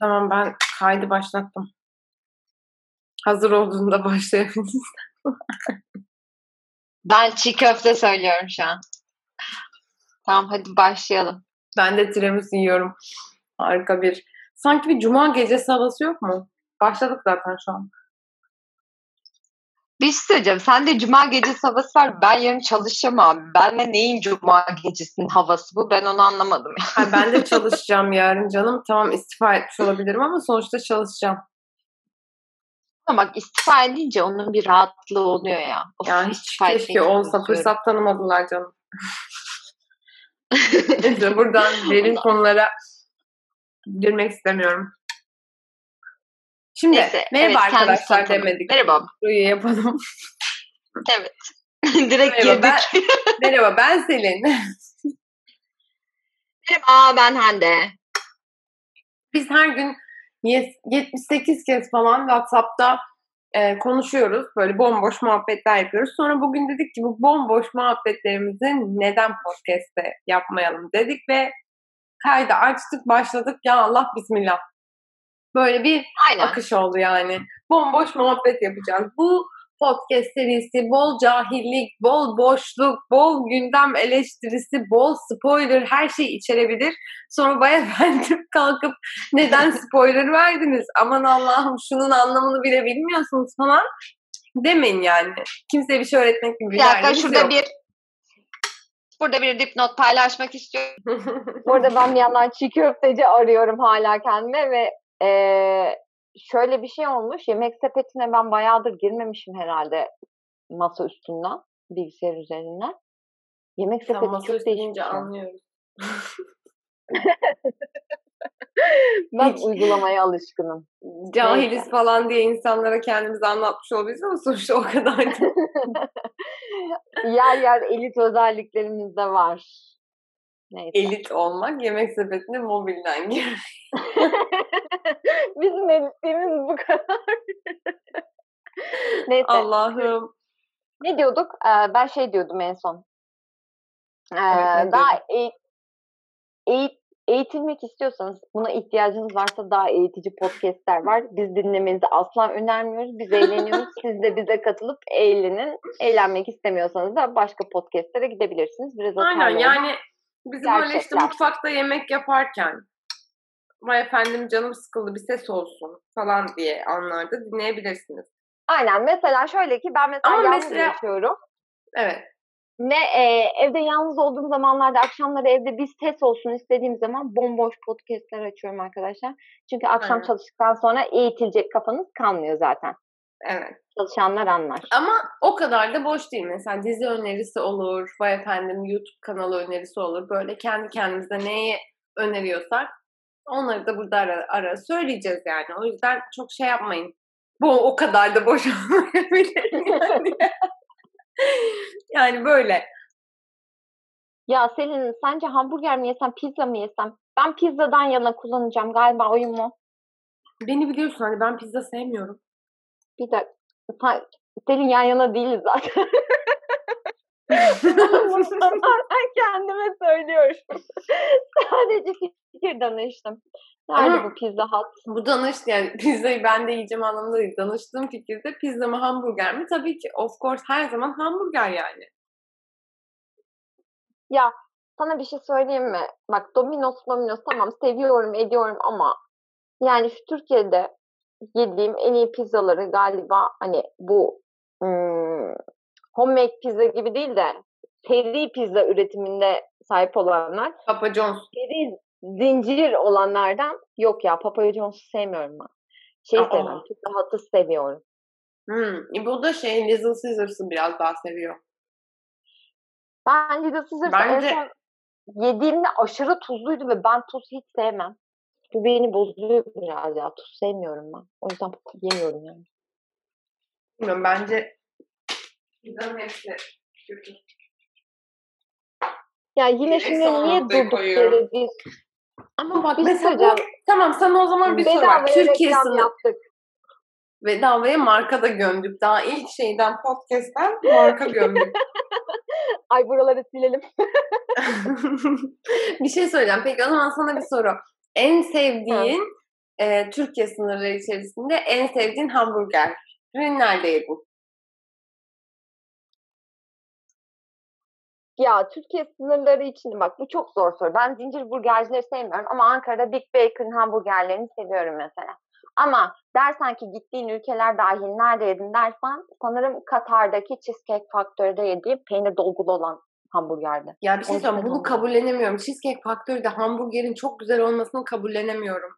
Tamam ben kaydı başlattım. Hazır olduğunda başlayabiliriz. Ben çiğ köfte söylüyorum şu an. Tamam hadi başlayalım. Ben de tiramisu yiyorum. Harika bir. Sanki bir cuma gecesi havası yok mu? Başladık zaten şu an. Bir şey söyleyeceğim. Sen de cuma gecesi havası var. Ben yarın çalışacağım abi. Ben de neyin cuma gecesinin havası bu? Ben onu anlamadım. Ha, ben de çalışacağım yarın canım. Tamam istifa etmiş olabilirim ama sonuçta çalışacağım. Ama bak istifa edince onun bir rahatlığı oluyor ya. Of, Ya hiç keşke olsa fırsat tanımadılar canım. Buradan derin konulara girmek istemiyorum. Şimdi Neyse, merhaba evet, arkadaşlar demedik. Merhaba. Burayı yapalım. Evet. Direkt Merhaba girdik. ben, merhaba ben Selin. Merhaba ben Hande. Biz her gün yes- 78 kez falan WhatsApp'ta e, konuşuyoruz. Böyle bomboş muhabbetler yapıyoruz. Sonra bugün dedik ki bu bomboş muhabbetlerimizi neden podcast'te yapmayalım dedik ve kaydı açtık başladık. Ya Allah bismillah. Böyle bir Aynen. akış oldu yani. Bomboş muhabbet yapacağız. Bu podcast serisi bol cahillik, bol boşluk, bol gündem eleştirisi, bol spoiler her şey içerebilir. Sonra Bay Efendim kalkıp neden spoiler verdiniz? Aman Allah'ım şunun anlamını bile bilmiyorsunuz falan demeyin yani. Kimseye bir şey öğretmek gibi bir derdimiz şurada yok. bir burada bir dipnot paylaşmak istiyorum. Burada ben bir yandan çiğ köfteci arıyorum hala kendime ve eee, şöyle bir şey olmuş. Yemek sepetine ben bayağıdır girmemişim herhalde masa üstünden, bilgisayar üzerinden. Yemek sepeti Sen çok şey. anlıyoruz. Ben Hiç- uygulamaya alışkınım. Cahiliz Neyse. falan diye insanlara kendimizi anlatmış olabiliriz ama sonuçta o kadar da yer yer elit özelliklerimiz de var. Neyse. elit olmak yemek sepetine mobilden gir. Bizim elitliğimiz bu kadar. Neyse. Allah'ım. Ne diyorduk? Ee, ben şey diyordum en son. Ee, Evet, daha eğ- eğit- eğitilmek istiyorsanız, buna ihtiyacınız varsa daha eğitici podcastler var. Biz dinlemenizi asla önermiyoruz. Biz eğleniyoruz. Siz de bize katılıp eğlenin. Eğlenmek istemiyorsanız da başka podcastlere gidebilirsiniz. Biraz Aynen yani bizim böyle işte Gerçekler. mutfakta yemek yaparken vay efendim canım sıkıldı bir ses olsun falan diye anlarda dinleyebilirsiniz. Aynen. Mesela şöyle ki ben mesela Ama yalnız mesela- yaşıyorum. Evet. Ve e, evde yalnız olduğum zamanlarda akşamları evde bir ses olsun istediğim zaman bomboş podcastler açıyorum arkadaşlar. Çünkü akşam Aynen. çalıştıktan sonra eğitilecek kafanız kalmıyor zaten. Evet. Çalışanlar anlar. Ama o kadar da boş değil. Mesela dizi önerisi olur, vay efendim YouTube kanalı önerisi olur. Böyle kendi kendimize neyi öneriyorsak onları da burada ara, ara söyleyeceğiz yani. O yüzden çok şey yapmayın. Bu o kadar da boş olmayabilir yani. yani böyle. Ya Selin sence hamburger mi yesem pizza mı yesem? Ben pizzadan yana kullanacağım galiba oyumu. Beni biliyorsun hani ben pizza sevmiyorum. Bir dakika. Selin yan yana değiliz zaten. Tamamen kendime söylüyorum. Sadece fikir danıştım. Nerede Ama- bu pizza hut? Bu danış yani pizzayı ben de yiyeceğim anlamında değil. Danıştığım fikirde pizza mı hamburger mi? Tabii ki of course her zaman hamburger yani. Ya sana bir şey söyleyeyim mi? Bak Domino's Domino's tamam seviyorum ediyorum ama yani şu Türkiye'de yediğim en iyi pizzaları galiba hani bu hmm, homemade pizza gibi değil de seri pizza üretiminde sahip olanlar Papa John's. seri zincir olanlardan yok ya Papa John's'u sevmiyorum ben. Şey Aa. sevmiyorum. Pizza Hut'ı seviyorum. Hmm. Bu da şey Little Caesars'ı biraz daha seviyor. Ben Little Caesars'ı Bence- en son yediğimde aşırı tuzluydu ve ben tuz hiç sevmem. Bu beni bozuyor biraz ya. Tuz sevmiyorum ben. O yüzden yemiyorum yani. Bilmiyorum bence pizzanın hepsi kötü. Ya yine şimdi niye durduk yere biz Ama bak Bir mesela bu, tamam sana o zaman bir soru var. Türkiye yaptık. bedavaya marka da gömdük. Daha ilk şeyden podcast'ten marka gömdük. Ay buraları silelim. bir şey söyleyeceğim. Peki o zaman sana bir soru. En sevdiğin e, Türkiye sınırları içerisinde en sevdiğin hamburger nerede yedin? Ya Türkiye sınırları için bak bu çok zor soru. Ben zincir burgercileri sevmiyorum ama Ankara'da Big Bacon hamburgerlerini seviyorum mesela. Ama dersen ki gittiğin ülkeler dahil nerede yedin dersen sanırım Katar'daki Cheesecake Factory'de yediğim peynir dolgulu olan hamburgerdi. Ya bir şey söyleyeyim bunu kabullenemiyorum. Cheesecake Factory'de hamburgerin çok güzel olmasını kabullenemiyorum.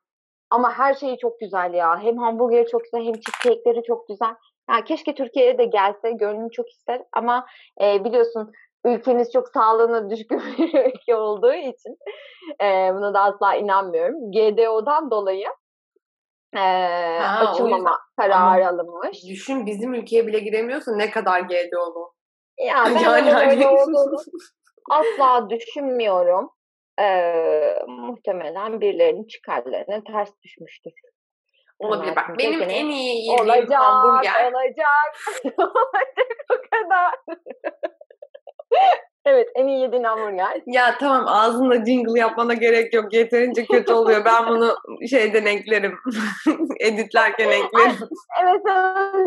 Ama her şeyi çok güzel ya. Hem hamburgeri çok güzel hem cheesecake'leri çok güzel. Yani keşke Türkiye'ye de gelse. Gönlüm çok ister. Ama e, biliyorsun ülkemiz çok sağlığına düşkün bir ülke olduğu için e, buna da asla inanmıyorum. GDO'dan dolayı e, ha, açılmama kararı alınmış. Düşün bizim ülkeye bile giremiyorsa ne kadar GDO'lu. Ya ben yani, hani... olduğunu asla düşünmüyorum. Ee, muhtemelen birilerinin çıkarlarına ters düşmüştür. Olabilir. Bak benim en iyi yediğim olacak, hamburger. Olacak. olacak o kadar. Evet en iyi yediğin hamburger. Ya tamam ağzında jingle yapmana gerek yok. Yeterince kötü oluyor. Ben bunu şeyden eklerim. Editlerken eklerim. evet,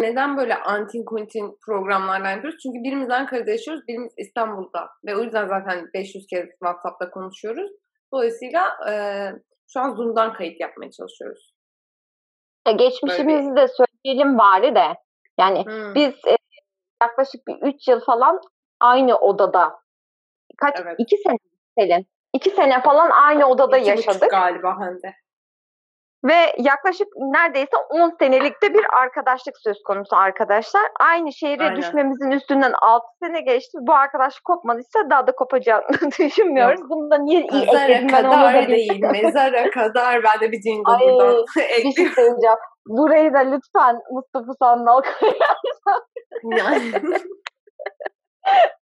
Neden böyle antin kuntin programlardan yapıyoruz? Çünkü birimiz Ankara'da yaşıyoruz, birimiz İstanbul'da. Ve o yüzden zaten 500 kez WhatsApp'ta konuşuyoruz. Dolayısıyla e, şu an Zoom'dan kayıt yapmaya çalışıyoruz. Ya geçmişimizi de söyleyelim bari de. Yani hmm. biz e, yaklaşık bir 3 yıl falan aynı odada kaç evet. iki sene Selin. İki sene falan aynı odada iki yaşadık. galiba Hande. Ve yaklaşık neredeyse 10 senelikte bir arkadaşlık söz konusu arkadaşlar. Aynı şehre Aynen. düşmemizin üstünden 6 sene geçti. Bu arkadaşlık kopmadıysa daha da kopacağını düşünmüyoruz. Yok. Bunu da niye iyi ekledim ben onu da değil. Mezara kadar ben de bir jingle Ay, buradan bir şey söyleyeceğim. Burayı da lütfen Mustafa Sandal koyarsan.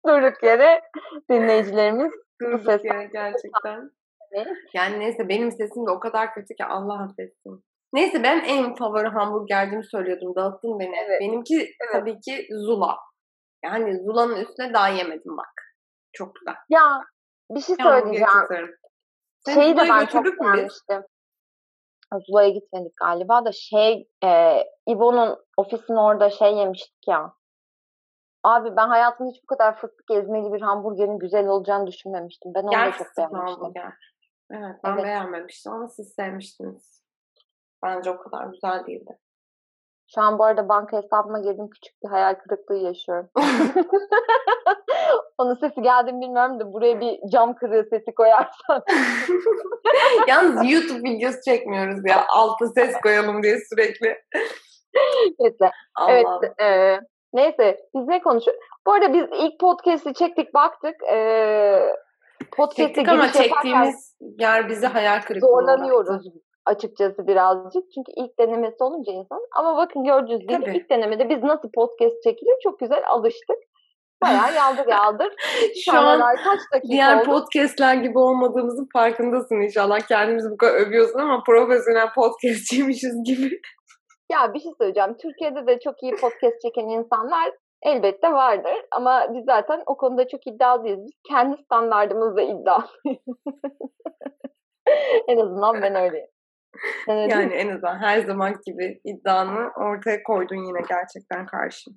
Durduk yere dinleyicilerimiz Durduk ses yere gerçekten. Yani neyse benim sesim de o kadar kötü ki Allah affetsin. Neyse ben en favori hamburgercimi söylüyordum. Dağıttın beni. Evet. Benimki evet. tabii ki Zula. Yani Zula'nın üstüne daha yemedim bak. Çok güzel. Ya bir şey söyleyeceğim. Şeyi de ben çok beğenmiştim. Zula'ya gitmedik galiba da şey e, İbo'nun ofisin orada şey yemiştik ya. Abi ben hayatımda hiç bu kadar fıstık ezmeli bir hamburgerin güzel olacağını düşünmemiştim. Ben onu da çok beğenmiştim. Hamburger. Evet ben evet. beğenmemiştim ama siz sevmiştiniz. Bence o kadar güzel değildi. Şu an bu arada banka hesabıma girdim. Küçük bir hayal kırıklığı yaşıyorum. Onun sesi geldi mi bilmiyorum da buraya bir cam kırığı sesi koyarsan. Yalnız YouTube videosu çekmiyoruz ya. Altı ses koyalım diye sürekli. Neyse. Evet. E, neyse. Biz ne konuşuyoruz? Bu arada biz ilk podcast'i çektik baktık. E, podcast'e ama çektiğimiz yer bizi hayal kırıklığı Zorlanıyoruz bıraktı. açıkçası birazcık. Çünkü ilk denemesi olunca insan. Ama bakın gördüğünüz gibi ilk denemede biz nasıl podcast çekilir çok güzel alıştık. Bayağı yaldır yaldır. Şu an kaç dakika diğer oldu? podcastler gibi olmadığımızın farkındasın inşallah. Kendimizi bu kadar övüyorsun ama profesyonel podcastçiymişiz gibi. Ya bir şey söyleyeceğim. Türkiye'de de çok iyi podcast çeken insanlar elbette vardır. Ama biz zaten o konuda çok iddialıyız. Biz kendi standartımızda iddialıyız. en azından ben öyleyim. yani en azından her zaman gibi iddianı ortaya koydun yine gerçekten karşı.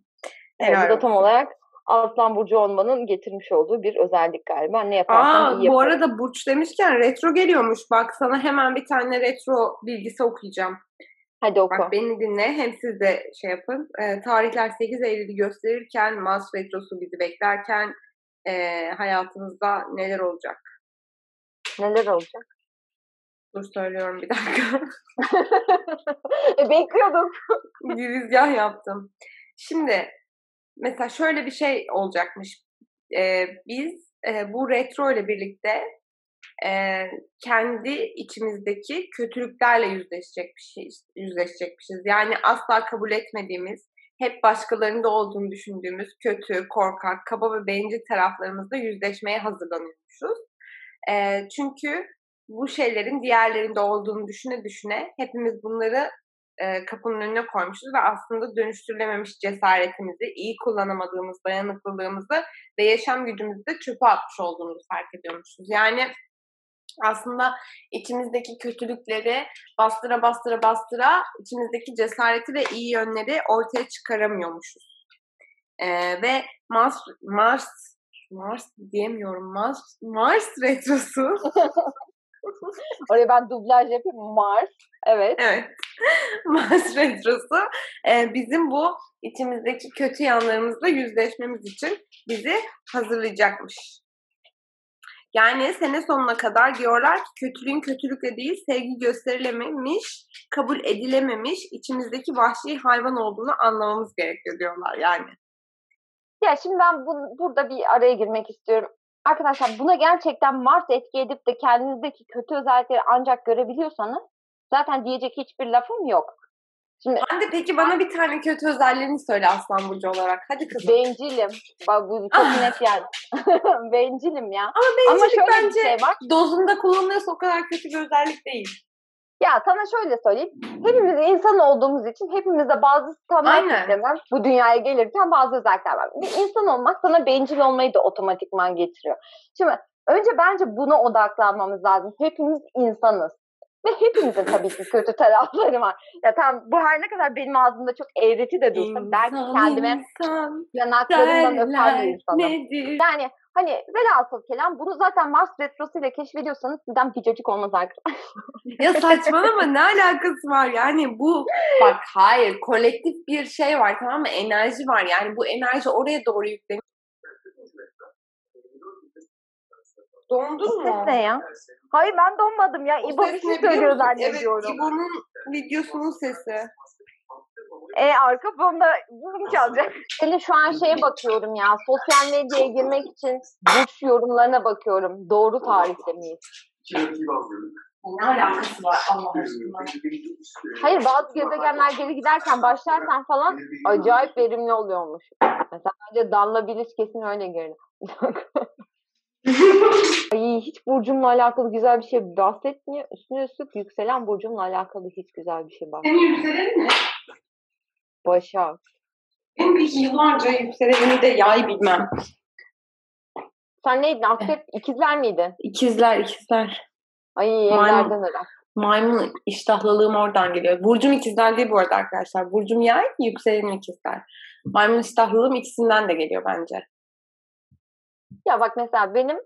Evet, bu da tam olarak Aslan Burcu olmanın getirmiş olduğu bir özellik galiba. Ne yaparsan Aa, iyi yaparım. Bu arada Burç demişken retro geliyormuş. Bak sana hemen bir tane retro bilgisi okuyacağım. Hadi oku. Bak beni dinle. Hem siz de şey yapın. E, tarihler 8 Eylül'ü gösterirken, Mars Retrosu bizi beklerken e, hayatınızda neler olacak? Neler olacak? Dur söylüyorum bir dakika. e, bekliyordum. Girizgah yaptım. Şimdi mesela şöyle bir şey olacakmış. Ee, biz e, bu retro ile birlikte e, kendi içimizdeki kötülüklerle yüzleşecekmişiz, yüzleşecekmişiz. Yani asla kabul etmediğimiz, hep başkalarında olduğunu düşündüğümüz kötü, korkak, kaba ve bencil taraflarımızla yüzleşmeye hazırlanıyormuşuz. E, çünkü bu şeylerin diğerlerinde olduğunu düşüne düşüne hepimiz bunları e, kapının önüne koymuşuz ve aslında dönüştürülememiş cesaretimizi, iyi kullanamadığımız dayanıklılığımızı ve yaşam gücümüzü de çöpe atmış olduğumuzu fark ediyormuşuz. Yani aslında içimizdeki kötülükleri bastıra bastıra bastıra içimizdeki cesareti ve iyi yönleri ortaya çıkaramıyormuşuz. Ee, ve Mars Mars Mars diyemiyorum. Mars Mars retrosu. Oraya ben dublaj yapayım. Mars. Evet. Evet. Mars retrosu e, bizim bu içimizdeki kötü yanlarımızla yüzleşmemiz için bizi hazırlayacakmış. Yani sene sonuna kadar diyorlar ki kötülüğün kötülükle değil sevgi gösterilememiş, kabul edilememiş, içimizdeki vahşi hayvan olduğunu anlamamız gerekiyor diyorlar yani. Ya şimdi ben bu, burada bir araya girmek istiyorum. Arkadaşlar buna gerçekten Mars etki edip de kendinizdeki kötü özellikleri ancak görebiliyorsanız zaten diyecek hiçbir lafım yok. Şimdi Hande peki bana bir tane kötü özelliğini söyle Aslan Burcu olarak. Hadi kızım. Bencilim. Bak bu çok net yani. bencilim ya. Ama bencilik Ama şöyle bence şey var. dozunda kullanılıyorsa o kadar kötü bir özellik değil. Ya sana şöyle söyleyeyim. Hepimiz insan olduğumuz için hepimizde bazı standart bu dünyaya gelirken bazı özellikler var. Bir insan olmak sana bencil olmayı da otomatikman getiriyor. Şimdi önce bence buna odaklanmamız lazım. Hepimiz insanız. Ve hepimizin tabii ki kötü tarafları var. Ya tam bu her ne kadar benim ağzımda çok eğreti de dursa belki kendime insan, yanaklarımdan öper bir insanım. Nedir? Yani hani velhasıl kelam bunu zaten Mars Retrosu ile keşfediyorsanız sizden cacık olmaz arkadaşlar. ya saçmalama ne alakası var yani bu bak hayır kolektif bir şey var tamam mı enerji var yani bu enerji oraya doğru yükleniyor. Dondun mu? ne ya? Hayır ben donmadım ya. İbo bir şey söylüyor zannediyorum. Evet İbo'nun videosunun sesi. E arka fonda bunu çalacak. Selin şu an şeye bakıyorum ya. Sosyal medyaya girmek için burç yorumlarına bakıyorum. Doğru tarihte miyiz? Ne alakası var Allah aşkına? Hayır bazı gezegenler geri giderken başlarken falan acayip verimli oluyormuş. Mesela bence Danla Bilic kesin öyle girdi. Ay, hiç burcumla alakalı güzel bir şey bahsetmiyor. Üstüne üstlük yükselen burcumla alakalı hiç güzel bir şey bahsetmiyor. Senin yükselenin ne? Başak. Benim bir yıllarca yükselenimi de yay bilmem. Sen neydin? Akrep ikizler miydin? İkizler, ikizler. Ay yerlerden öyle. Maymun iştahlılığım oradan geliyor. Burcum ikizler değil bu arada arkadaşlar. Burcum yay, yükselenim ikizler. Maymun iştahlılığım ikisinden de geliyor bence. Ya bak mesela benim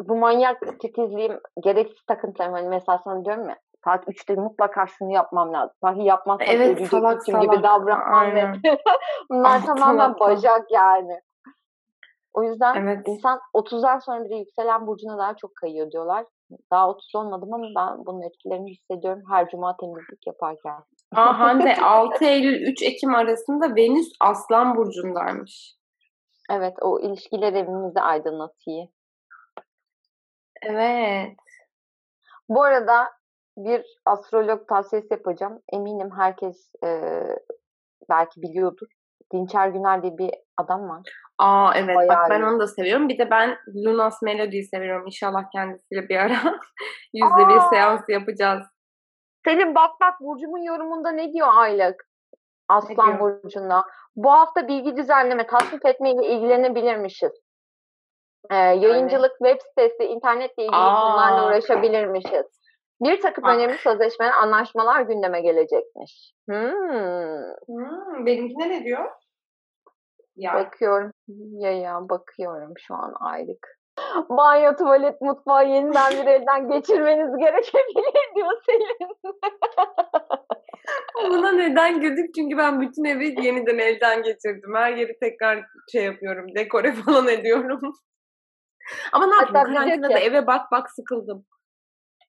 bu manyak titizliğim, gereksiz takıntılarım hani mesela sana diyorum ya saat 3'te mutlaka şunu yapmam lazım. Sahi yapmazsam evet, salak, salak. gibi davranmam ve bunlar ah, tamamen salak. bacak yani. O yüzden evet. insan 30'dan sonra bile yükselen burcuna daha çok kayıyor diyorlar. Daha 30 olmadım ama ben bunun etkilerini hissediyorum her cuma temizlik yaparken. Aa Hande 6 Eylül 3 Ekim arasında Venüs Aslan burcundaymış. Evet o ilişkiler evimizi aydınlatıyor. Evet. Bu arada bir astrolog tavsiyesi yapacağım. Eminim herkes e, belki biliyordur. Dinçer Güner diye bir adam var. Aa evet Bayağı bak ben onu da seviyorum. Bir de ben Lunas Melody'yi seviyorum. İnşallah kendisiyle bir ara yüzde bir seans yapacağız. Selim bak bak Burcu'mun yorumunda ne diyor aylık? Aslan Burcu'nda. Bu hafta bilgi düzenleme, tasnif etmeyle ilgilenebilirmişiz. Ee, yayıncılık, web sitesi, internetle ilgili konularla uğraşabilirmişiz. Bir takım Bak. önemli sözleşmeler, anlaşmalar gündeme gelecekmiş. Hmm. Hmm, benimkine ne diyor? Ya. Bakıyorum. Ya ya bakıyorum şu an aylık. Banyo, tuvalet, mutfağı yeniden bir elden geçirmeniz gerekebilir diyor Selin. Buna neden güldük? Çünkü ben bütün evi yeniden elden geçirdim. Her yeri tekrar şey yapıyorum. Dekore falan ediyorum. Ama ne yapayım? Karantinada eve bak bak sıkıldım.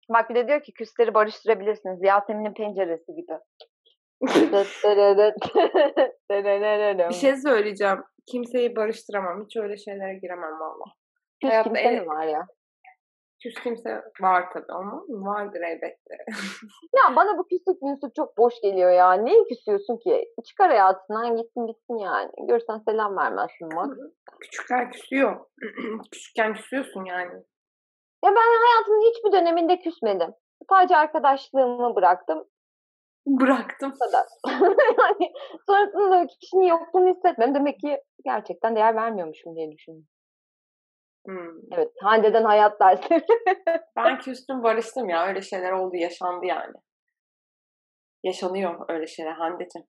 Bak bir de diyor ki küsleri barıştırabilirsiniz. Yasemin'in penceresi gibi. bir şey söyleyeceğim. Kimseyi barıştıramam. Hiç öyle şeylere giremem valla. Hayatta kimse mi var ya? Küs kimse var tabii ama vardır elbette. ya bana bu küslük müslük çok boş geliyor ya. Niye küsüyorsun ki? Çıkar hayatından gitsin bitsin yani. Görsen selam vermezsin bak. Küçükler küsüyor. Küçükken küsüyorsun yani. Ya ben hayatımın hiçbir döneminde küsmedim. Sadece arkadaşlığımı bıraktım. Bıraktım. kadar. yani sonrasında kişinin yokluğunu hissetmem. Demek ki gerçekten değer vermiyormuşum diye düşündüm. Hmm. Evet, Hande'den hayat dersi. Ben küstüm barıştım ya. Öyle şeyler oldu yaşandı yani. Yaşanıyor öyle şeyler Hande'cim.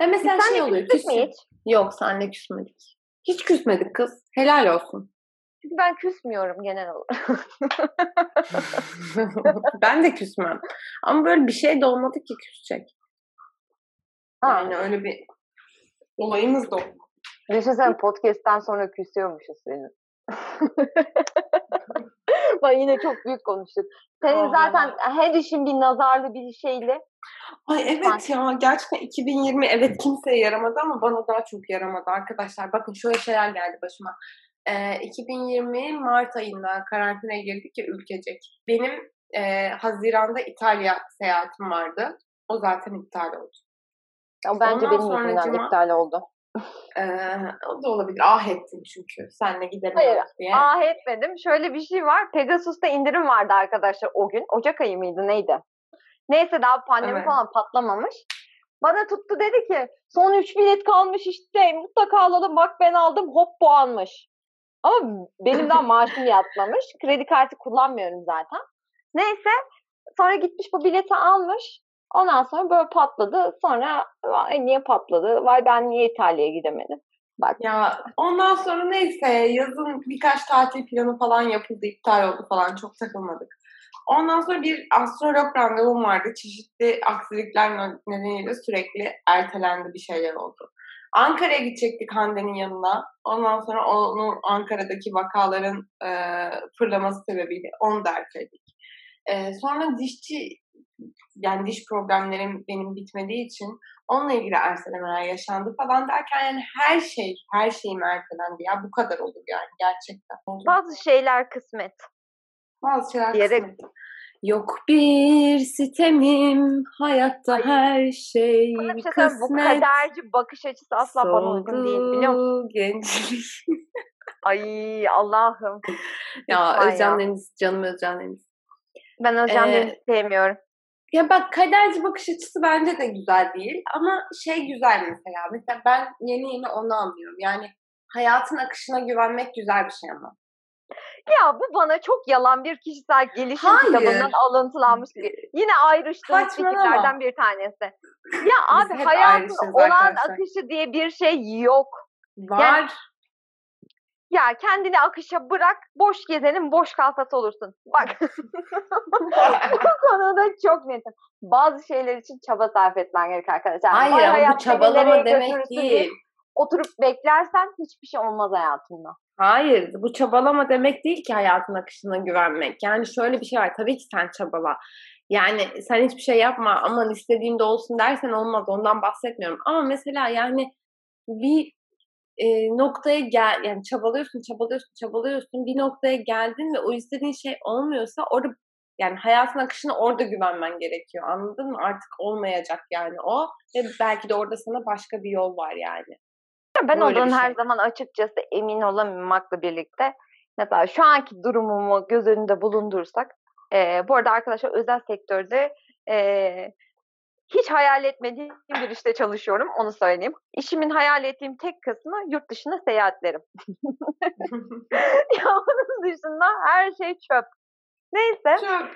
Ya mesela Sen şey oluyor. küstük mü hiç? Yok senle küsmedik. Hiç küsmedik kız. Helal olsun. Çünkü ben küsmüyorum genel olarak. ben de küsmem. Ama böyle bir şey de olmadı ki küsecek. Yani öyle bir olayımız da olmadı. Düşünsene podcast'ten sonra küsüyormuşuz seni. Bak yine çok büyük konuştuk. Senin Vallahi. zaten her işin bir nazarlı bir şeyle. Ay evet ya gerçekten 2020 evet kimseye yaramadı ama bana daha çok yaramadı arkadaşlar. Bakın şöyle şeyler geldi başıma. Ee, 2020 Mart ayında karantinaya girdik ya ülkecek. Benim e, Haziran'da İtalya seyahatim vardı. O zaten iptal oldu. O bence Ondan benim yüzümden iptal oldu. Ee, o da olabilir. Ah ettim çünkü. Senle gidelim Hayır, diye. Ah etmedim. Şöyle bir şey var. Pegasus'ta indirim vardı arkadaşlar o gün. Ocak ayı mıydı neydi? Neyse daha pandemi Evet. falan patlamamış. Bana tuttu dedi ki son 3 bilet kalmış işte mutlaka alalım bak ben aldım hop puanmış. Ama benim daha maaşım yatmamış. Kredi kartı kullanmıyorum zaten. Neyse sonra gitmiş bu bileti almış. Ondan sonra böyle patladı. Sonra niye patladı? Vay ben niye İtalya'ya gidemedim? Bak Ya ondan sonra neyse yazın birkaç tatil planı falan yapıldı, iptal oldu falan çok takılmadık. Ondan sonra bir astrolog randevum vardı. Çeşitli aksilikler nedeniyle sürekli ertelendi bir şeyler oldu. Ankara'ya gidecektik Hande'nin yanına. Ondan sonra onun Ankara'daki vakaların e, fırlaması sebebiyle onu da erteledik. E, sonra dişçi yani diş problemlerim benim bitmediği için onunla ilgili ertelemeler yaşandı falan derken yani her şey, her şeyim ertelendi ya. Bu kadar olur yani gerçekten. bazı şeyler kısmet. Bazı şeyler Diyerek- kısmet. Yok bir sitemim, hayatta Ay. her şey Bana bir şey söyleyeyim, bu kısmet. kaderci bakış açısı asla bana uygun değil biliyor musun? Soldu gençlik. Ay Allah'ım. ya Özcan. Deniz, canım Özcan Deniz. Ben Özcan Ee, sevmiyorum. Ya bak kaderci bakış açısı bence de güzel değil ama şey güzel mesela. Mesela ben yeni yeni onu anlıyorum. Yani hayatın akışına güvenmek güzel bir şey ama. Ya bu bana çok yalan bir kişisel gelişim Hayır. kitabından alıntılanmış gibi. Yine ayrıştığımız fikirlerden bir tanesi. Ya abi hayatın olan arkadaşlar. akışı diye bir şey yok. Var. Ya kendini akışa bırak, boş gezenin boş kalfası olursun. Bak bu konuda çok netim. Bazı şeyler için çaba sarf etmen gerek arkadaşlar. Hayır ama bu çabalama demek değil. Oturup beklersen hiçbir şey olmaz hayatında. Hayır, bu çabalama demek değil ki hayatın akışına güvenmek. Yani şöyle bir şey var, tabii ki sen çabala. Yani sen hiçbir şey yapma, aman istediğimde olsun dersen olmaz, ondan bahsetmiyorum. Ama mesela yani bir e, noktaya gel, yani çabalıyorsun, çabalıyorsun, çabalıyorsun, bir noktaya geldin ve o istediğin şey olmuyorsa orada yani hayatın akışına orada güvenmen gerekiyor. Anladın mı? Artık olmayacak yani o ve belki de orada sana başka bir yol var yani. Ya Ben Böyle ondan her şey. zaman açıkçası emin olamamakla birlikte mesela şu anki durumumu göz önünde bulundursak eee, bu arada arkadaşlar özel sektörde eee, hiç hayal etmediğim bir işte çalışıyorum onu söyleyeyim. İşimin hayal ettiğim tek kısmı yurt dışına seyahatlerim. ya onun dışında her şey çöp. Neyse Çok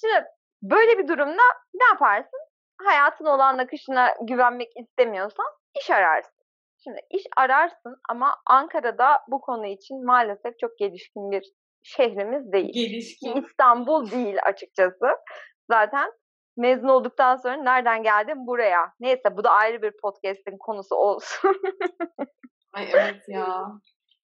Şimdi böyle bir durumda ne yaparsın? Hayatın olan akışına güvenmek istemiyorsan iş ararsın. Şimdi iş ararsın ama Ankara'da bu konu için maalesef çok gelişkin bir şehrimiz değil. Ki gelişkin. İstanbul değil açıkçası. Zaten mezun olduktan sonra nereden geldim buraya? Neyse bu da ayrı bir podcast'in konusu olsun. Ay evet ya.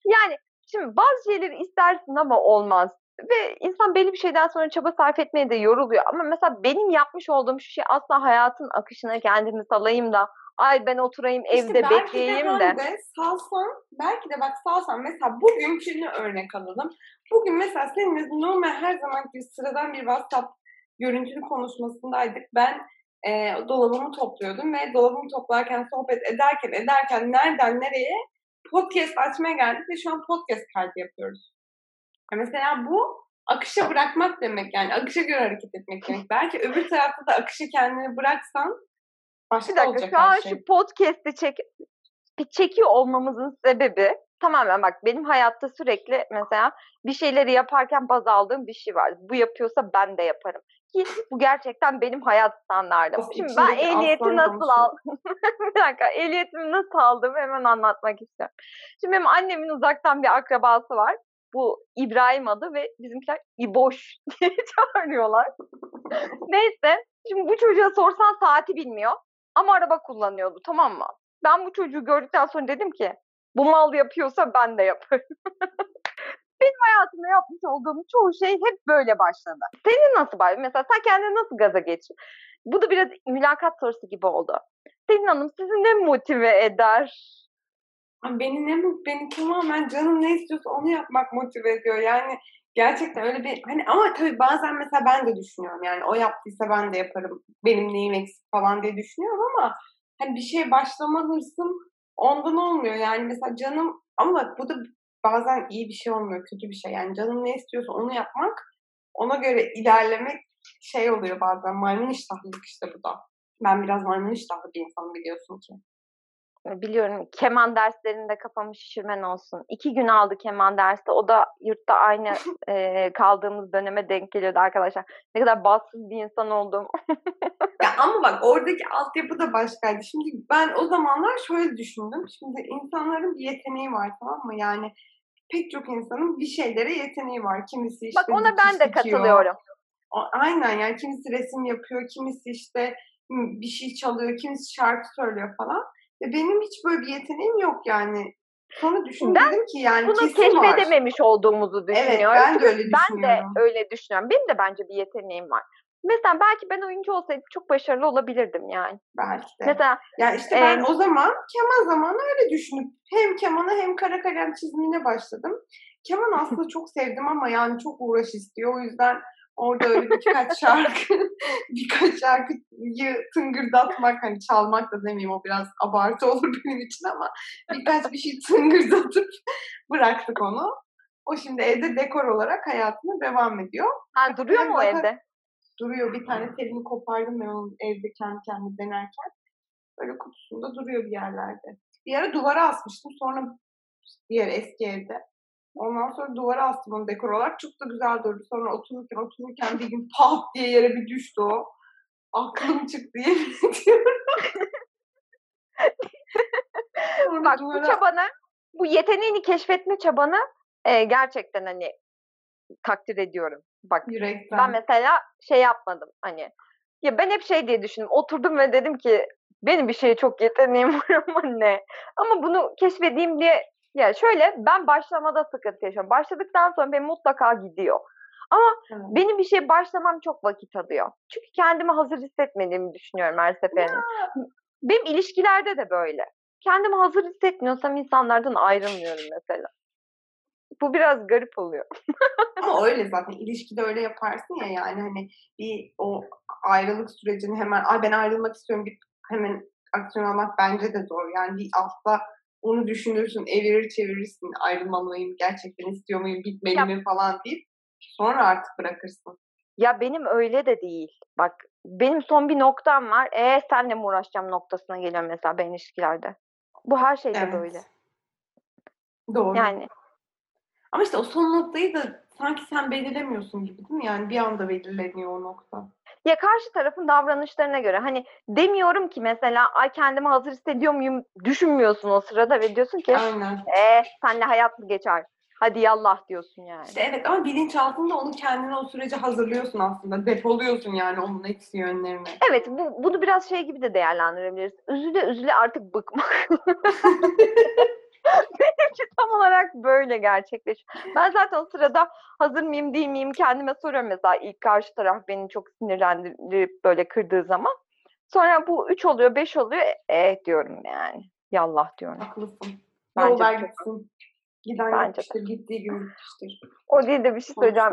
Yani şimdi bazı şeyleri istersin ama olmaz. Ve insan belli bir şeyden sonra çaba sarf etmeye de yoruluyor. Ama mesela benim yapmış olduğum şu şey asla hayatın akışına kendimi salayım da ay ben oturayım evde belki bekleyeyim de. de salsan, belki de bak salsan mesela bugünkünü örnek alalım. Bugün mesela seninle normal her zaman gibi sıradan bir WhatsApp görüntülü konuşmasındaydık. Ben e, dolabımı topluyordum ve dolabımı toplarken, sohbet ederken, ederken nereden nereye podcast açmaya geldik ve şu an podcast kaydı yapıyoruz. Ya mesela bu akışa bırakmak demek yani akışa göre hareket etmek demek. Belki öbür tarafta da akışı kendini bıraksan başka Bir dakika olacak şu an her şey. şu podcast'i çek çekiyor olmamızın sebebi tamamen bak benim hayatta sürekli mesela bir şeyleri yaparken baz aldığım bir şey var. Bu yapıyorsa ben de yaparım. Ki bu gerçekten benim hayat standardım. Of, Şimdi ben ehliyeti nasıl aldım? bir dakika ehliyetimi nasıl aldım hemen anlatmak istiyorum. Şimdi benim annemin uzaktan bir akrabası var. Bu İbrahim adı ve bizimkiler İboş diye çağırıyorlar. Neyse şimdi bu çocuğa sorsan saati bilmiyor ama araba kullanıyordu tamam mı? Ben bu çocuğu gördükten sonra dedim ki bu mal yapıyorsa ben de yaparım. Benim hayatımda yapmış olduğum çoğu şey hep böyle başladı. Senin nasıl başladı? Mesela sen kendini nasıl gaza geçirdin? Bu da biraz mülakat sorusu gibi oldu. Selin Hanım sizi ne motive eder? Beni ne beni tamamen canım ne istiyorsa onu yapmak motive ediyor. Yani gerçekten öyle bir hani ama tabii bazen mesela ben de düşünüyorum yani o yaptıysa ben de yaparım. Benim neyim eksik falan diye düşünüyorum ama hani bir şeye başlama hırsım ondan olmuyor. Yani mesela canım ama bu da bazen iyi bir şey olmuyor, kötü bir şey. Yani canım ne istiyorsa onu yapmak, ona göre ilerlemek şey oluyor bazen maymun iştahlılık işte bu da. Ben biraz maymun iştahlı bir insanım biliyorsun ki. Biliyorum keman derslerinde kafamı şişirmen olsun. İki gün aldı keman dersi. O da yurtta aynı e, kaldığımız döneme denk geliyordu arkadaşlar. Ne kadar bahtsız bir insan oldum. Ya ama bak oradaki altyapı da başkaydı. Şimdi ben o zamanlar şöyle düşündüm. Şimdi insanların bir yeteneği var tamam mı? Yani pek çok insanın bir şeylere yeteneği var. Kimisi işte Bak ona ben de dikiyor. katılıyorum. Aynen yani kimisi resim yapıyor, kimisi işte bir şey çalıyor, kimisi şarkı söylüyor falan. Ve benim hiç böyle bir yeteneğim yok yani. Sonra düşündüm Ben ki yani Bunu kesin var. keşfedememiş olduğumuzu Evet düşünüyorum. ben de öyle ben de düşünüyorum. öyle düşünüyorum. Benim de bence bir yeteneğim var. Mesela belki ben oyuncu olsaydım çok başarılı olabilirdim yani. Belki de. Mesela Yani işte ben Ee, o zaman keman zamanı öyle düşünüp hem kemana hem kara kalem çizimine başladım. Keman aslında çok sevdim ama yani çok uğraş istiyor. O yüzden orada öyle birkaç şarkı birkaç şarkıyı tıngırdatmak hani çalmak da demeyeyim o biraz abartı olur benim için ama birkaç bir şey tıngırdatıp bıraktık onu. O şimdi evde dekor olarak hayatına devam ediyor. ha, duruyor mu o evde? Duruyor bir tane telini kopardım ben onun evde kendi kendime denerken. Böyle kutusunda duruyor bir yerlerde. Bir ara duvara asmıştım. Sonra diğer eski evde. Ondan sonra duvara astım onu dekor olarak. Çok da güzel durdu. Sonra otururken otururken bir gün pat diye yere bir düştü o. Aklım çıktı yemin ediyorum. Bak bu duvara- çabanı, bu yeteneğini keşfetme çabanı e, gerçekten hani takdir ediyorum. Bak yürekten. ben mesela şey yapmadım hani ya ben hep şey diye düşündüm. Oturdum ve dedim ki benim bir şeye çok yeteneğim var ama ne? Ama bunu keşfedeyim diye ya şöyle ben başlamada sıkıntı yaşıyorum. Başladıktan sonra benim mutlaka gidiyor. Ama Evet. benim bir şeye başlamam çok vakit alıyor. Çünkü kendimi hazır hissetmediğimi düşünüyorum her seferinde. Benim ilişkilerde de böyle. Kendimi hazır hissetmiyorsam insanlardan ayrılmıyorum mesela. Bu biraz garip oluyor. Ama öyle zaten ilişkide öyle yaparsın ya yani hani bir o ayrılık sürecini hemen ay ben ayrılmak istiyorum bir hemen aksiyon almak bence de zor. Yani bir altta onu düşünürsün, evirir çevirirsin ayrılmalıyım, gerçekten istiyor muyum, bitmeli Ya- mi falan deyip sonra artık bırakırsın. Ya benim öyle de değil. Bak benim son bir noktam var. E senle mi uğraşacağım noktasına geliyorum mesela ben ilişkilerde. Bu her şeyde Evet. böyle. Doğru. Yani Ama işte o son noktayı da sanki sen belirlemiyorsun gibi değil mi? Yani bir anda belirleniyor o nokta. ya karşı tarafın davranışlarına göre hani demiyorum ki mesela ay kendimi hazır hissediyor muyum düşünmüyorsun o sırada ve diyorsun ki Aynen. e senle hayat mı geçer? Hadi yallah diyorsun yani. İşte evet ama bilinçaltında onu kendine o sürece hazırlıyorsun aslında. Depoluyorsun yani onun eksi yönlerini. Evet bu, bunu biraz şey gibi de değerlendirebiliriz. Üzüle üzüle artık bıkmak. Benimki tam olarak böyle gerçekleşiyor. Ben zaten o sırada hazır mıyım değil miyim kendime soruyorum mesela ilk karşı taraf beni çok sinirlendirip böyle kırdığı zaman. Sonra bu üç oluyor beş oluyor e diyorum yani. Yallah diyorum. Haklısın. Bence Yollar gitsin. Giden Bence gitmiştir, gittiği gibi gitmiştir. O değil de bir şey söyleyeceğim.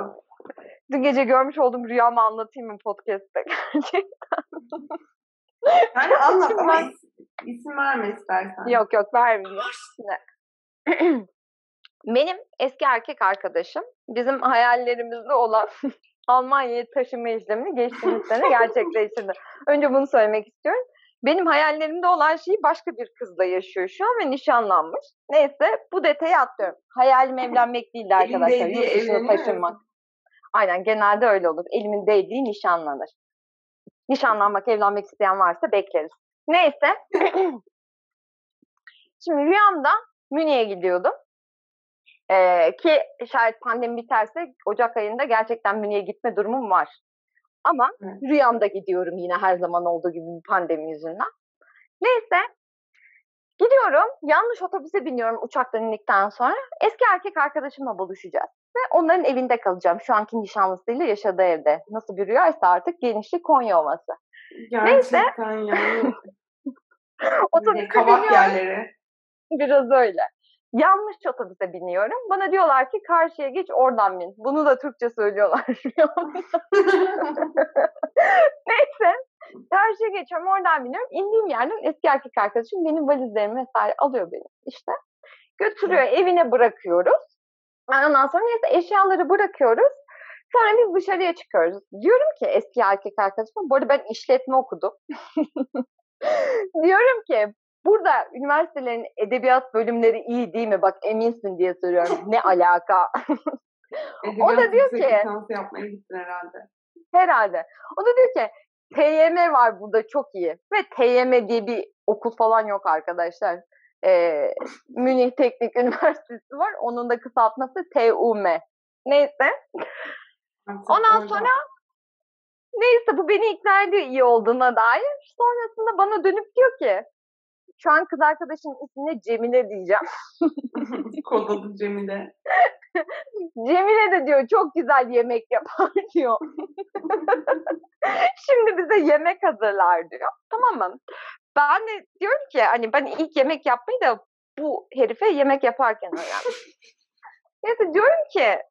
Dün gece görmüş olduğum rüyamı anlatayım mı podcast'te? Yani anlat ama Ben- is- isim verme istersen. Yok yok vermeyeyim. Şimdi, Benim eski erkek arkadaşım bizim hayallerimizde olan Almanya'ya taşıma işlemini geçtiğimiz sene gerçekleştirdi. Önce bunu söylemek istiyorum. benim hayallerimde olan şeyi başka bir kızla yaşıyor şu an ve nişanlanmış. Neyse bu detayı atlıyorum. Hayalim evlenmek değildi arkadaşlar. Yurt dışına taşınmak. Aynen genelde öyle olur. Elimin değdiği nişanlanır. Nişanlanmak, evlenmek isteyen varsa bekleriz. Neyse. Şimdi rüyamda Münih'e gidiyordum. Ee, ki şayet pandemi biterse Ocak ayında gerçekten Münih'e gitme durumum var. Ama evet. rüyamda gidiyorum yine her zaman olduğu gibi pandemi yüzünden. Neyse gidiyorum yanlış otobüse biniyorum uçaktan indikten sonra eski erkek arkadaşımla buluşacağız. Ve onların evinde kalacağım. Şu anki nişanlısıyla yaşadığı evde. Nasıl bir rüyaysa artık genişlik Konya Ovası. Gerçekten Neyse. yani. otobüse Kabak biniyorum. yerleri. Biraz öyle. Yanlış otobüse biniyorum. Bana diyorlar ki karşıya geç oradan bin. Bunu da Türkçe söylüyorlar. Neyse. Karşıya geçiyorum oradan biniyorum. İndiğim yerden eski erkek arkadaşım benim valizlerimi vesaire alıyor benim işte. Götürüyor evine bırakıyoruz. Ondan sonra neyse eşyaları bırakıyoruz. Sonra biz dışarıya çıkıyoruz. Diyorum ki eski erkek arkadaşıma, bu arada ben işletme okudum. Diyorum ki burada üniversitelerin edebiyat bölümleri iyi değil mi? Bak eminsin diye soruyorum. ne alaka? o da diyor ki yapmaya gittin herhalde. Herhalde. O da diyor ki TYM var burada çok iyi. Ve TYM diye bir okul falan yok arkadaşlar. Ee, Münih Teknik Üniversitesi var. Onun da kısaltması TUM. Neyse. Ondan sonra neyse bu beni ikna ediyor iyi olduğuna dair. Sonrasında bana dönüp diyor ki şu an kız arkadaşın ismini Cemile diyeceğim. Kod adı Cemile. Cemile de diyor çok güzel yemek yapar diyor. Şimdi bize yemek hazırlar diyor. Tamam mı? Ben de diyorum ki hani ben ilk yemek yapmayı da bu herife yemek yaparken öğrendim. Neyse diyorum ki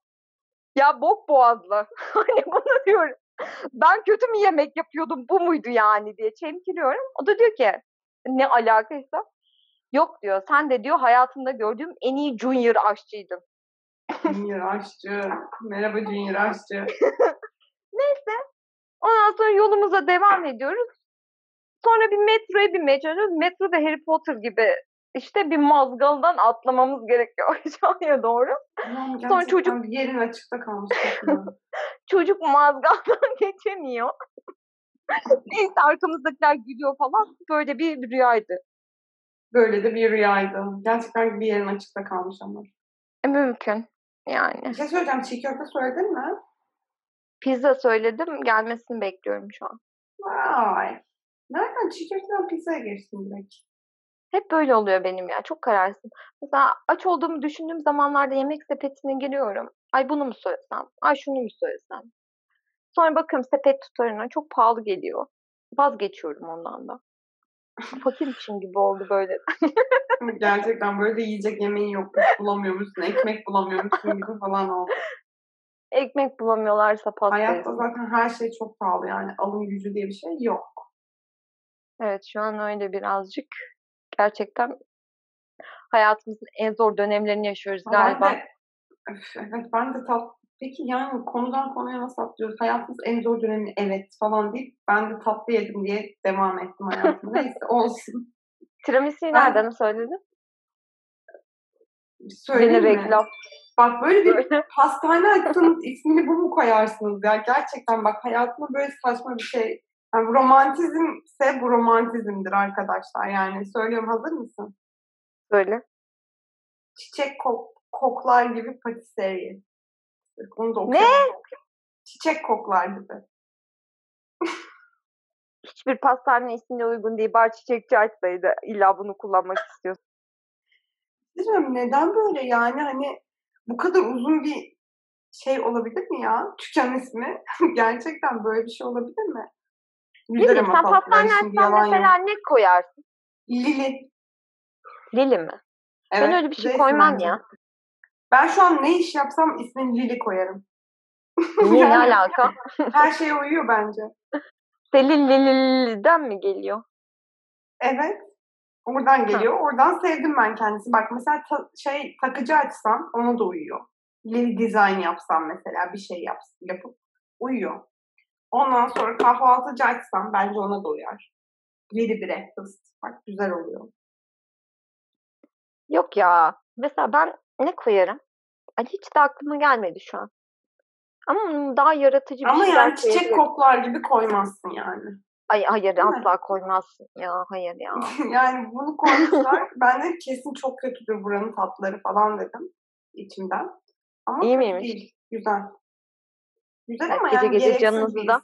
ya bok boğazlı. hani bunu diyorum. Ben kötü mü yemek yapıyordum bu muydu yani diye çemkiriyorum. O da diyor ki ne alakaysa. Yok diyor sen de diyor hayatımda gördüğüm en iyi junior aşçıydın. Junior aşçı. Merhaba Junior aşçı. Neyse. Ondan sonra yolumuza devam ediyoruz. Sonra bir metroya binmeye çalışıyoruz. Metro da Harry Potter gibi işte bir mazgaldan atlamamız gerekiyor aşağıya doğru. Tamam, Sonra çocuk bir yerin açıkta kalmış. çocuk mazgaldan geçemiyor. Neyse arkamızdakiler gülüyor falan. Böyle bir rüyaydı. Böyle de bir rüyaydı. Gerçekten bir yerin açıkta kalmış ama. E, mümkün. Yani. Bir şey söyleyeceğim. Çiğ köfte söyledin mi? Pizza söyledim. Gelmesini bekliyorum şu an. Vay. Nereden köfteden pizzaya geçtin direkt? Hep böyle oluyor benim ya. Çok kararsın. Mesela aç olduğumu düşündüğüm zamanlarda yemek sepetine giriyorum. Ay bunu mu söylesem? Ay şunu mu söylesem? Sonra bakıyorum sepet tutarına çok pahalı geliyor. Vazgeçiyorum ondan da. Fakirmişim gibi oldu böyle. Gerçekten böyle de yiyecek yemeğin yokmuş, bulamıyormuşsun, ekmek bulamıyormuşsun gibi falan oldu. Ekmek bulamıyorlarsa pastayı. Hayatta zaten her şey çok pahalı yani. Alım gücü diye bir şey yok. Evet şu an öyle birazcık. Gerçekten hayatımızın en zor dönemlerini yaşıyoruz galiba. Ben de, evet ben de tat, peki yani konudan konuya nasıl atlıyoruz? Hayatımız en zor dönemi evet falan deyip ben de tatlı yedim diye devam ettim hayatım. Neyse olsun. Tiramisu'yu nereden söyledin? Söyleyeyim mi? reklam. Bak böyle bir pastane açsanız ismini bu mu koyarsınız ya? Gerçekten bak hayatımda böyle saçma bir şey. Yani romantizmse bu romantizmdir arkadaşlar. Yani söylüyorum hazır mısın? Söyle. Çiçek kok koklar gibi patisserie. Bunu da Ne? Çiçek koklar gibi. Hiçbir pastane ismine uygun değil. Bar çiçekçi açsaydı illa bunu kullanmak istiyorsun. Bilmiyorum neden böyle yani hani bu kadar uzun bir şey olabilir mi ya? Tüken ismi. Gerçekten böyle bir şey olabilir mi? Ne bileyim sen pastane açsan mesela yok. ne koyarsın? Lili. Lili mi? Ben öyle bir şey koymam ya. Ben şu an ne iş yapsam ismini Lili koyarım. Niye ne alaka? Her şeye uyuyor bence. Selin Lili'den mi geliyor? Evet. Oradan geliyor. Oradan sevdim ben kendisini. Bak mesela ta- şey takıcı açsam ona da uyuyor. Lili design yapsam mesela bir şey yap, yapıp uyuyor. Ondan sonra kahvaltıcı açsam bence ona da uyar. Yedi breakfast. Bak güzel oluyor. Yok ya. Mesela ben ne koyarım? Hani hiç de aklıma gelmedi şu an. Ama daha yaratıcı bir Ama şeyler yani çiçek koyabilirim. koklar gibi koymazsın yani. Ay hayır Değil mi? asla koymazsın ya. Hayır ya. yani bunu koymuşlar. ben de kesin çok kötüdür buranın tatları falan dedim içimden. Ama İyi miymiş? değil. Güzel. Güzel ama gece yani gece canınızı da-.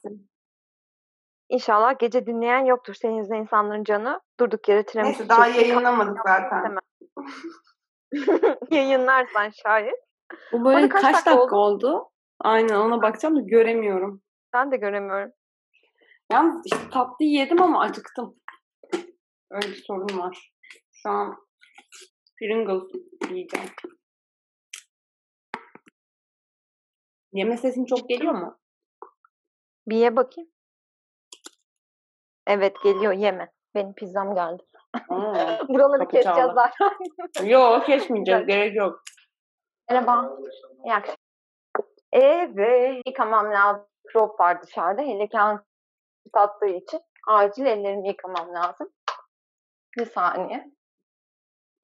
İnşallah gece dinleyen yoktur. Senin yüzünden insanların canı durduk yere tiramisu Neyse daha yayınlamadık zaten. Yayınlarsan şayet. Bu böyle kaç, kaç dakika, dakika oldu? Aynen ona bakacağım da göremiyorum. Ben de göremiyorum. Yalnız işte tatlı yedim ama acıktım. Öyle bir sorun var. Şu an Pringles yiyeceğim. Yeme sesin çok geliyor mu? Bir ye bakayım. Evet geliyor yeme. Benim pizzam geldi. Aa, Buraları keseceğiz zaten. Yok kesmeyeceğiz. Gerek yok. Merhaba. İyi akşamlar. Evet. Yıkamam lazım. Krop var dışarıda. Hele ki Hans tattığı için. Acil ellerimi yıkamam lazım. Bir saniye.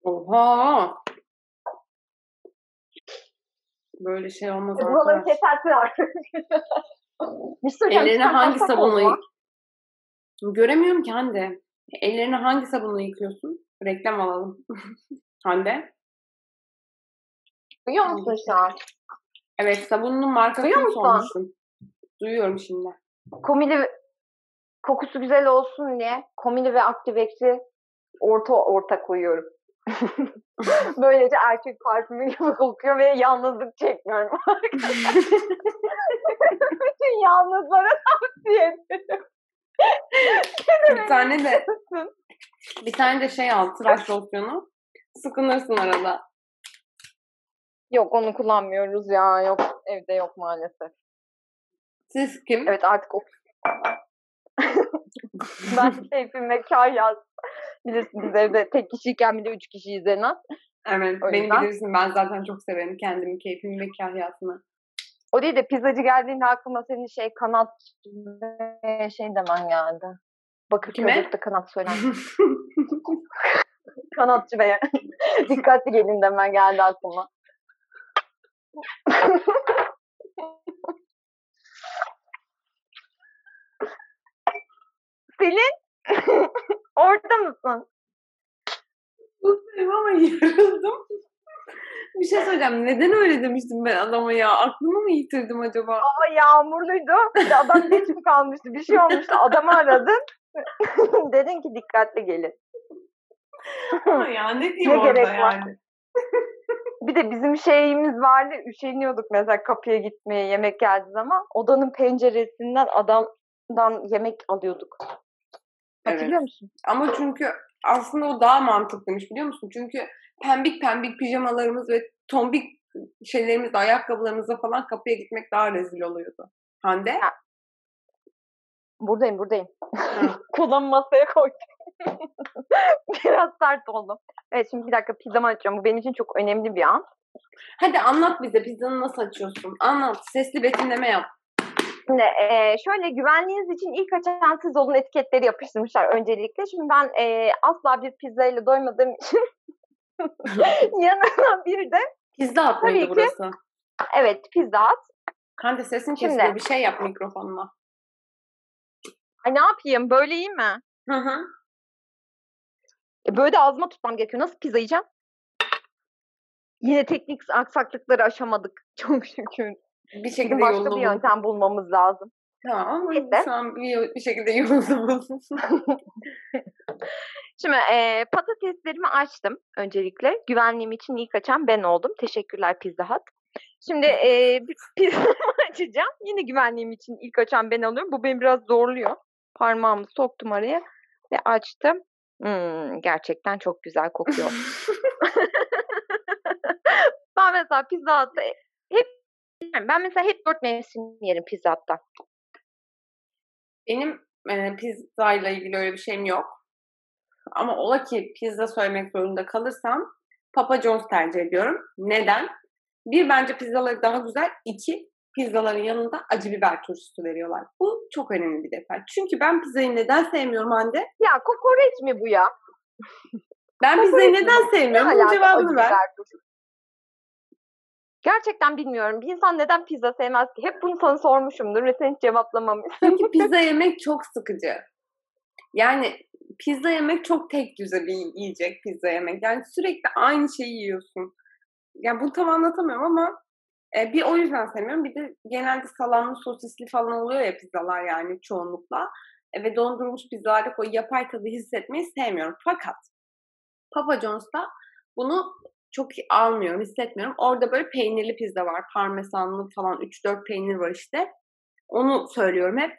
Oha. Böyle şey olmaz Buraları arkadaş. kesersin artık. Bir Ellerine hangi sabunla yık? Göremiyorum ki Hande. Ellerini hangi sabunla yıkıyorsun? Reklam alalım. Hande. Duyuyor musun şu an? Evet sabunun markasını Duyuyor musun? sormuştum. Duyuyorum şimdi. Komili kokusu güzel olsun diye komili ve aktivex'i orta orta koyuyorum. Böylece erkek parfümü gibi kokuyor ve yalnızlık çekmiyorum. Bütün yalnızlara tavsiye ederim. bir tane de bir tane de şey al tıraş losyonu. Sıkınırsın arada. Yok onu kullanmıyoruz ya. Yok evde yok maalesef. Siz kim? Evet artık o. ben keyfim ve kahyas. Bilirsiniz evde tek kişiyken bir de üç kişiyiz en az. Evet. O Beni yüzden- bilirsin. Ben zaten çok severim kendimi, keyfimi ve kahyasını. O değil de pizzacı geldiğinde aklıma senin şey kanat şey demen geldi. Bakırköy'de kanat söylen. Kanatçı beye. Dikkatli gelin demen geldi aklıma. Selin orada mısın? Mutluyum ama yarıldım. bir şey söyleyeceğim. Neden öyle demiştim ben adama ya? Aklımı mı yitirdim acaba? Hava yağmurluydu. Bir de adam geç mi kalmıştı? Bir şey olmuştu. Adamı aradın. Dedin ki dikkatli gelin. Ama ya ne diyeyim Ne orada gerek var? yani? Bir de bizim şeyimiz vardı. Üşeniyorduk mesela kapıya gitmeye yemek geldiği zaman. Odanın penceresinden adamdan yemek alıyorduk. Evet. Hatırlıyor musun? Ama çünkü aslında o daha mantıklıymış biliyor musun? Çünkü pembik pembik pijamalarımız ve tombik şeylerimizle, ayakkabılarımızla falan kapıya gitmek daha rezil oluyordu. Hande? Ya. Buradayım buradayım. Kolamı masaya koydum. Biraz sert oldum. Evet şimdi bir dakika pizzamı açıyorum. Bu benim için çok önemli bir an. Hadi anlat bize pizzanı nasıl açıyorsun? Anlat. Sesli betimleme yap. Şimdi eee, şöyle güvenliğiniz için ilk açan siz olun etiketleri yapıştırmışlar öncelikle. Şimdi ben eee, asla bir pizza ile doymadığım için yanına bir de Pizza Tabii mıydı ki. burası? evet pizza Hut. Hande sesin Şimdi. kesiliyor. Bir şey yap mikrofonuna. Ay ne yapayım böyle iyi mi? Hı hı. E, böyle de ağzıma tutmam gerekiyor. Nasıl pizza yiyeceğim? Yine teknik aksaklıkları aşamadık. Çok şükür. Bir şekilde başka yolunu bir yöntem bulmamız lazım. Tamam ama Neyse. an bir, bir şekilde yolunu bul. Şimdi e, patateslerimi açtım öncelikle. Güvenliğim için ilk açan ben oldum. Teşekkürler Pizza Hut. Şimdi e, pizzamı açacağım. Yine güvenliğim için ilk açan ben oluyorum. Bu beni biraz zorluyor. Parmağımı soktum araya ve açtım. Hmm, gerçekten çok güzel kokuyor. ben mesela Pizza Hut'ta hep ben mesela hep dört mevsim yerim Pizza Hut'ta. Benim e, pizza ile ilgili öyle bir şeyim yok. Ama ola ki pizza söylemek zorunda kalırsam Papa John's tercih ediyorum. Neden? Bir bence pizzaları daha güzel. İki pizzaların yanında acı biber turşusu veriyorlar. Bu çok önemli bir detay. Çünkü ben pizzayı neden sevmiyorum Hande? Ya kokoreç mi bu ya? Ben pizzayı neden Ne sevmiyorum? Bunun cevabını ver. Gerçekten bilmiyorum. Bir insan neden pizza sevmez ki? Hep bunu sana sormuşumdur ve sen hiç cevaplamamışsın. Çünkü pizza yemek çok sıkıcı. Yani pizza yemek çok tek düze bir yiyecek pizza yemek. Yani sürekli aynı şeyi yiyorsun. Yani bunu tam anlatamıyorum ama e, bir o yüzden sevmiyorum. Bir de genelde salamlı, sosisli falan oluyor ya pizzalar yani çoğunlukla. E, ve dondurulmuş pizzalardaki o yapay tadı hissetmeyi sevmiyorum. Fakat Papa John's'ta bunu çok almıyorum, hissetmiyorum. Orada böyle peynirli pizza var. Parmesanlı falan 3-4 peynir var işte. Onu söylüyorum hep.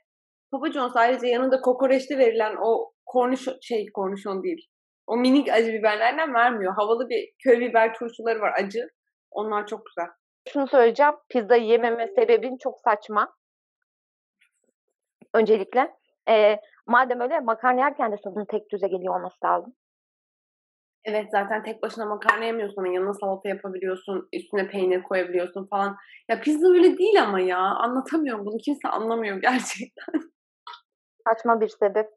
Papa John's ayrıca yanında kokoreçte verilen o kornişon, şey kornişon değil. O minik acı biberlerden vermiyor. Havalı bir köy biber turşuları var acı. Onlar çok güzel. Şunu söyleyeceğim. Pizza yememe sebebin çok saçma. Öncelikle. Ee, madem öyle makarna yerken de tadın tek düze geliyor olması lazım. Evet zaten tek başına makarna yemiyorsun. Yanına salata yapabiliyorsun. Üstüne peynir koyabiliyorsun falan. Ya pizza öyle değil ama ya. Anlatamıyorum bunu. Kimse anlamıyor gerçekten. Saçma bir sebep.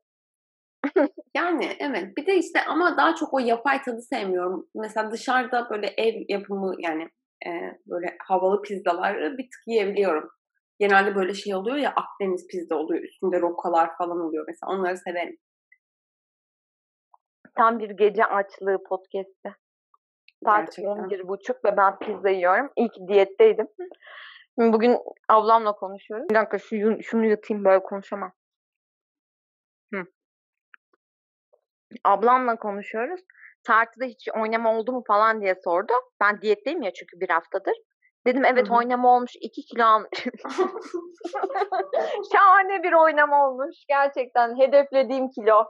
Yani evet. Bir de işte ama daha çok o yapay tadı sevmiyorum. Mesela dışarıda böyle ev yapımı yani e, böyle havalı pizzaları bir tık yiyebiliyorum. Genelde böyle şey oluyor ya Akdeniz pizza oluyor. Üstünde rokalar falan oluyor mesela. Onları severim. Tam bir gece açlığı podcast'i. Saat Gerçekten. 11.30 ve ben pizza yiyorum. Ki diyetteydim. Şimdi Bugün ablamla konuşuyoruz. Bir dakika şu, şunu yutayım böyle konuşamam. Hı. Ablamla konuşuyoruz. Tartıda hiç oynama oldu mu falan diye sordu. Ben diyetteyim ya çünkü bir haftadır. Dedim evet Hı hı. oynama olmuş. 2 kilo almış. Şahane bir oynama olmuş. Gerçekten hedeflediğim kilo.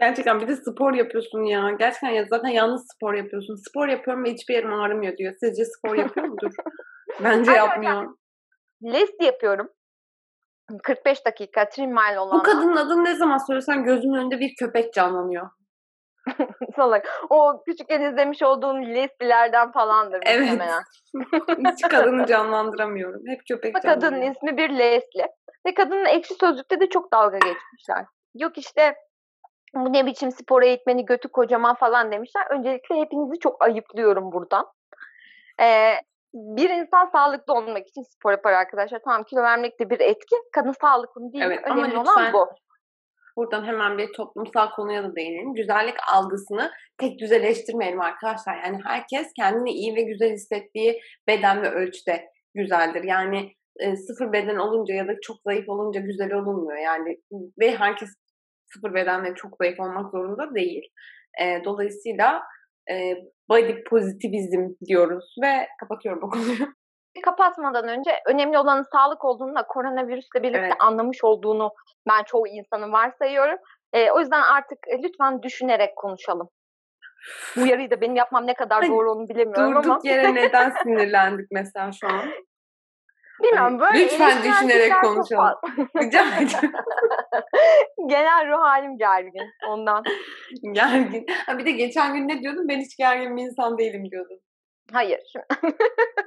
Gerçekten bir de spor yapıyorsun ya. Gerçekten ya zaten yalnız spor yapıyorsun. Spor yapıyorum ve hiçbir yerim ağrımıyor diyor. Sizce spor yapıyor mudur? Bence Hayır, yapmıyor. List yapıyorum. 45 dakika trim mile olan Bu kadının adını ne zaman söylesen gözümün önünde bir köpek canlanıyor. salak. O küçükken izlemiş olduğum listilerden falandır Evet. muhtemelen. Hiç kadını canlandıramıyorum. Hep köpek Bu kadının ismi bir Leslie. Ve kadının ekşi sözlükte de çok dalga geçmişler. Yok işte bu ne biçim spor eğitmeni götü kocaman falan demişler. Öncelikle hepinizi çok ayıplıyorum buradan. Ee, bir insan sağlıklı olmak için spor yapar arkadaşlar. Tamam kilo vermek de bir etki. Kadın sağlıklı mı değil mi? Evet, ama Önemli olan bu. Buradan hemen bir toplumsal konuya da değinelim. Güzellik algısını tek düzeleştirmeyelim arkadaşlar. Yani herkes kendini iyi ve güzel hissettiği beden ve ölçüde güzeldir. Yani e, sıfır beden olunca ya da çok zayıf olunca güzel olunmuyor. Yani ve herkes sıfır beden ve çok zayıf olmak zorunda değil. E, dolayısıyla e, body pozitivizm diyoruz ve kapatıyorum bu konuyu. kapatmadan önce önemli olanın sağlık olduğunu da koronavirüsle birlikte Evet. anlamış olduğunu ben çoğu insanın varsayıyorum. Ee, o yüzden artık e, lütfen düşünerek konuşalım. Bu uyarıyı da benim yapmam ne kadar doğru onu bilemiyorum ama Durduk yere neden sinirlendik mesela şu an? bilmiyorum böyle Lütfen düşünerek konuşalım. Rica ederim. Genel ruh halim gergin ondan. Gergin. Ha bir de geçen gün ne diyordun? Ben hiç gergin bir insan değilim diyordun. Hayır.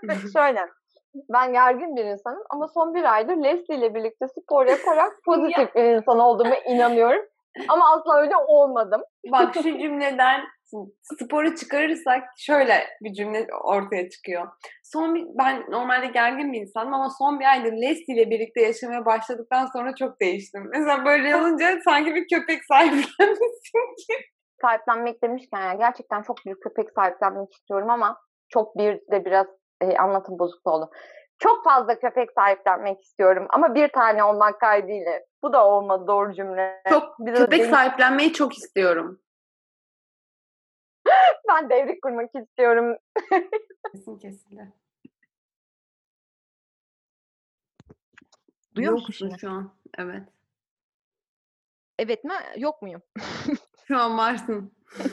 Şöyle. Ben gergin bir insanım ama son bir aydır Leslie ile birlikte spor yaparak pozitif bir insan olduğuma inanıyorum. Ama asla öyle olmadım. Bak şu cümleden sporu çıkarırsak şöyle bir cümle ortaya çıkıyor. Son bir, ben normalde gergin bir insanım ama son bir aydır Leslie ile birlikte yaşamaya başladıktan sonra çok değiştim. Mesela böyle olunca sanki bir köpek sahiplenmişsin ki. sahiplenmek demişken yani gerçekten çok büyük köpek sahiplenmek istiyorum ama çok bir de biraz e, anlatım bozukluğu oldu. Çok fazla köpek sahiplenmek istiyorum ama bir tane olmak kaydıyla. Bu da olmadı doğru cümle. Çok Bir de köpek benim- sahiplenmeyi çok istiyorum. Ben devrik kurmak istiyorum. Kesin kesildi. Duyuyor musun Yoksun şimdi? şu an. Evet. Evet mi? Yok muyum? Şu an varsın.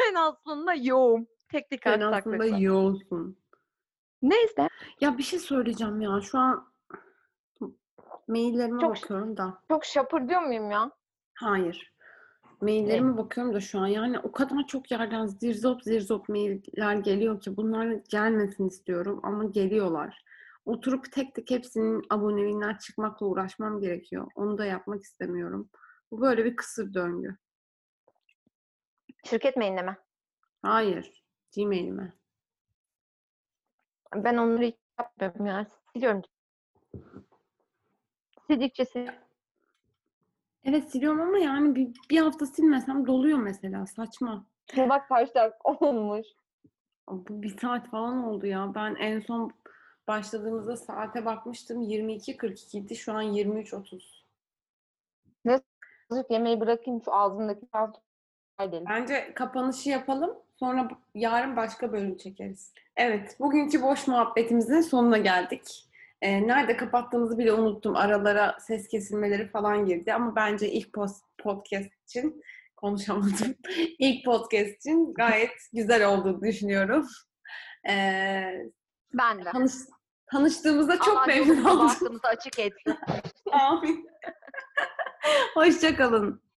ben aslında yoğum. Teknik Sen aslında yoğunsun. Neyse. Ya bir şey söyleyeceğim ya. Şu an maillerime Çok- bakıyorum da. Çok şapır diyor muyum ya? Hayır. Maillerime bakıyorum da şu an. Yani o kadar çok yerden zirzop zirzop mailler geliyor ki bunlar gelmesin istiyorum ama geliyorlar. oturup tek tek hepsinin aboneliğinden çıkmakla uğraşmam gerekiyor. Onu da yapmak istemiyorum. Bu böyle bir kısır döngü. Şirket mailinde mi? Hayır. Gmail'ime. Ben onları hiç yapmıyorum ya. Siliyorum. Sildikçe sil. Evet siliyorum ama yani bir, bir hafta silmesem doluyor mesela. Saçma. Bak kaç dakika olmuş. Bu bir saat falan oldu ya. Ben en son başladığımızda saate bakmıştım. 22.42 idi. Şu an 23.30. Azıcık yemeği bırakayım şu ağzımdaki edelim. Bence kapanışı yapalım. Sonra yarın başka bölüm çekeriz. Evet, bugünkü boş muhabbetimizin sonuna geldik. Ee, nerede kapattığımızı bile unuttum. Aralara ses kesilmeleri falan girdi ama bence ilk post, podcast için konuşamadım. ilk podcast için gayet güzel olduğunu düşünüyorum. Ee, Ben de. tanış, tanıştığımızda çok Allah memnun oldum. bahtımızı açık etsin. Amin. Hoşçakalın.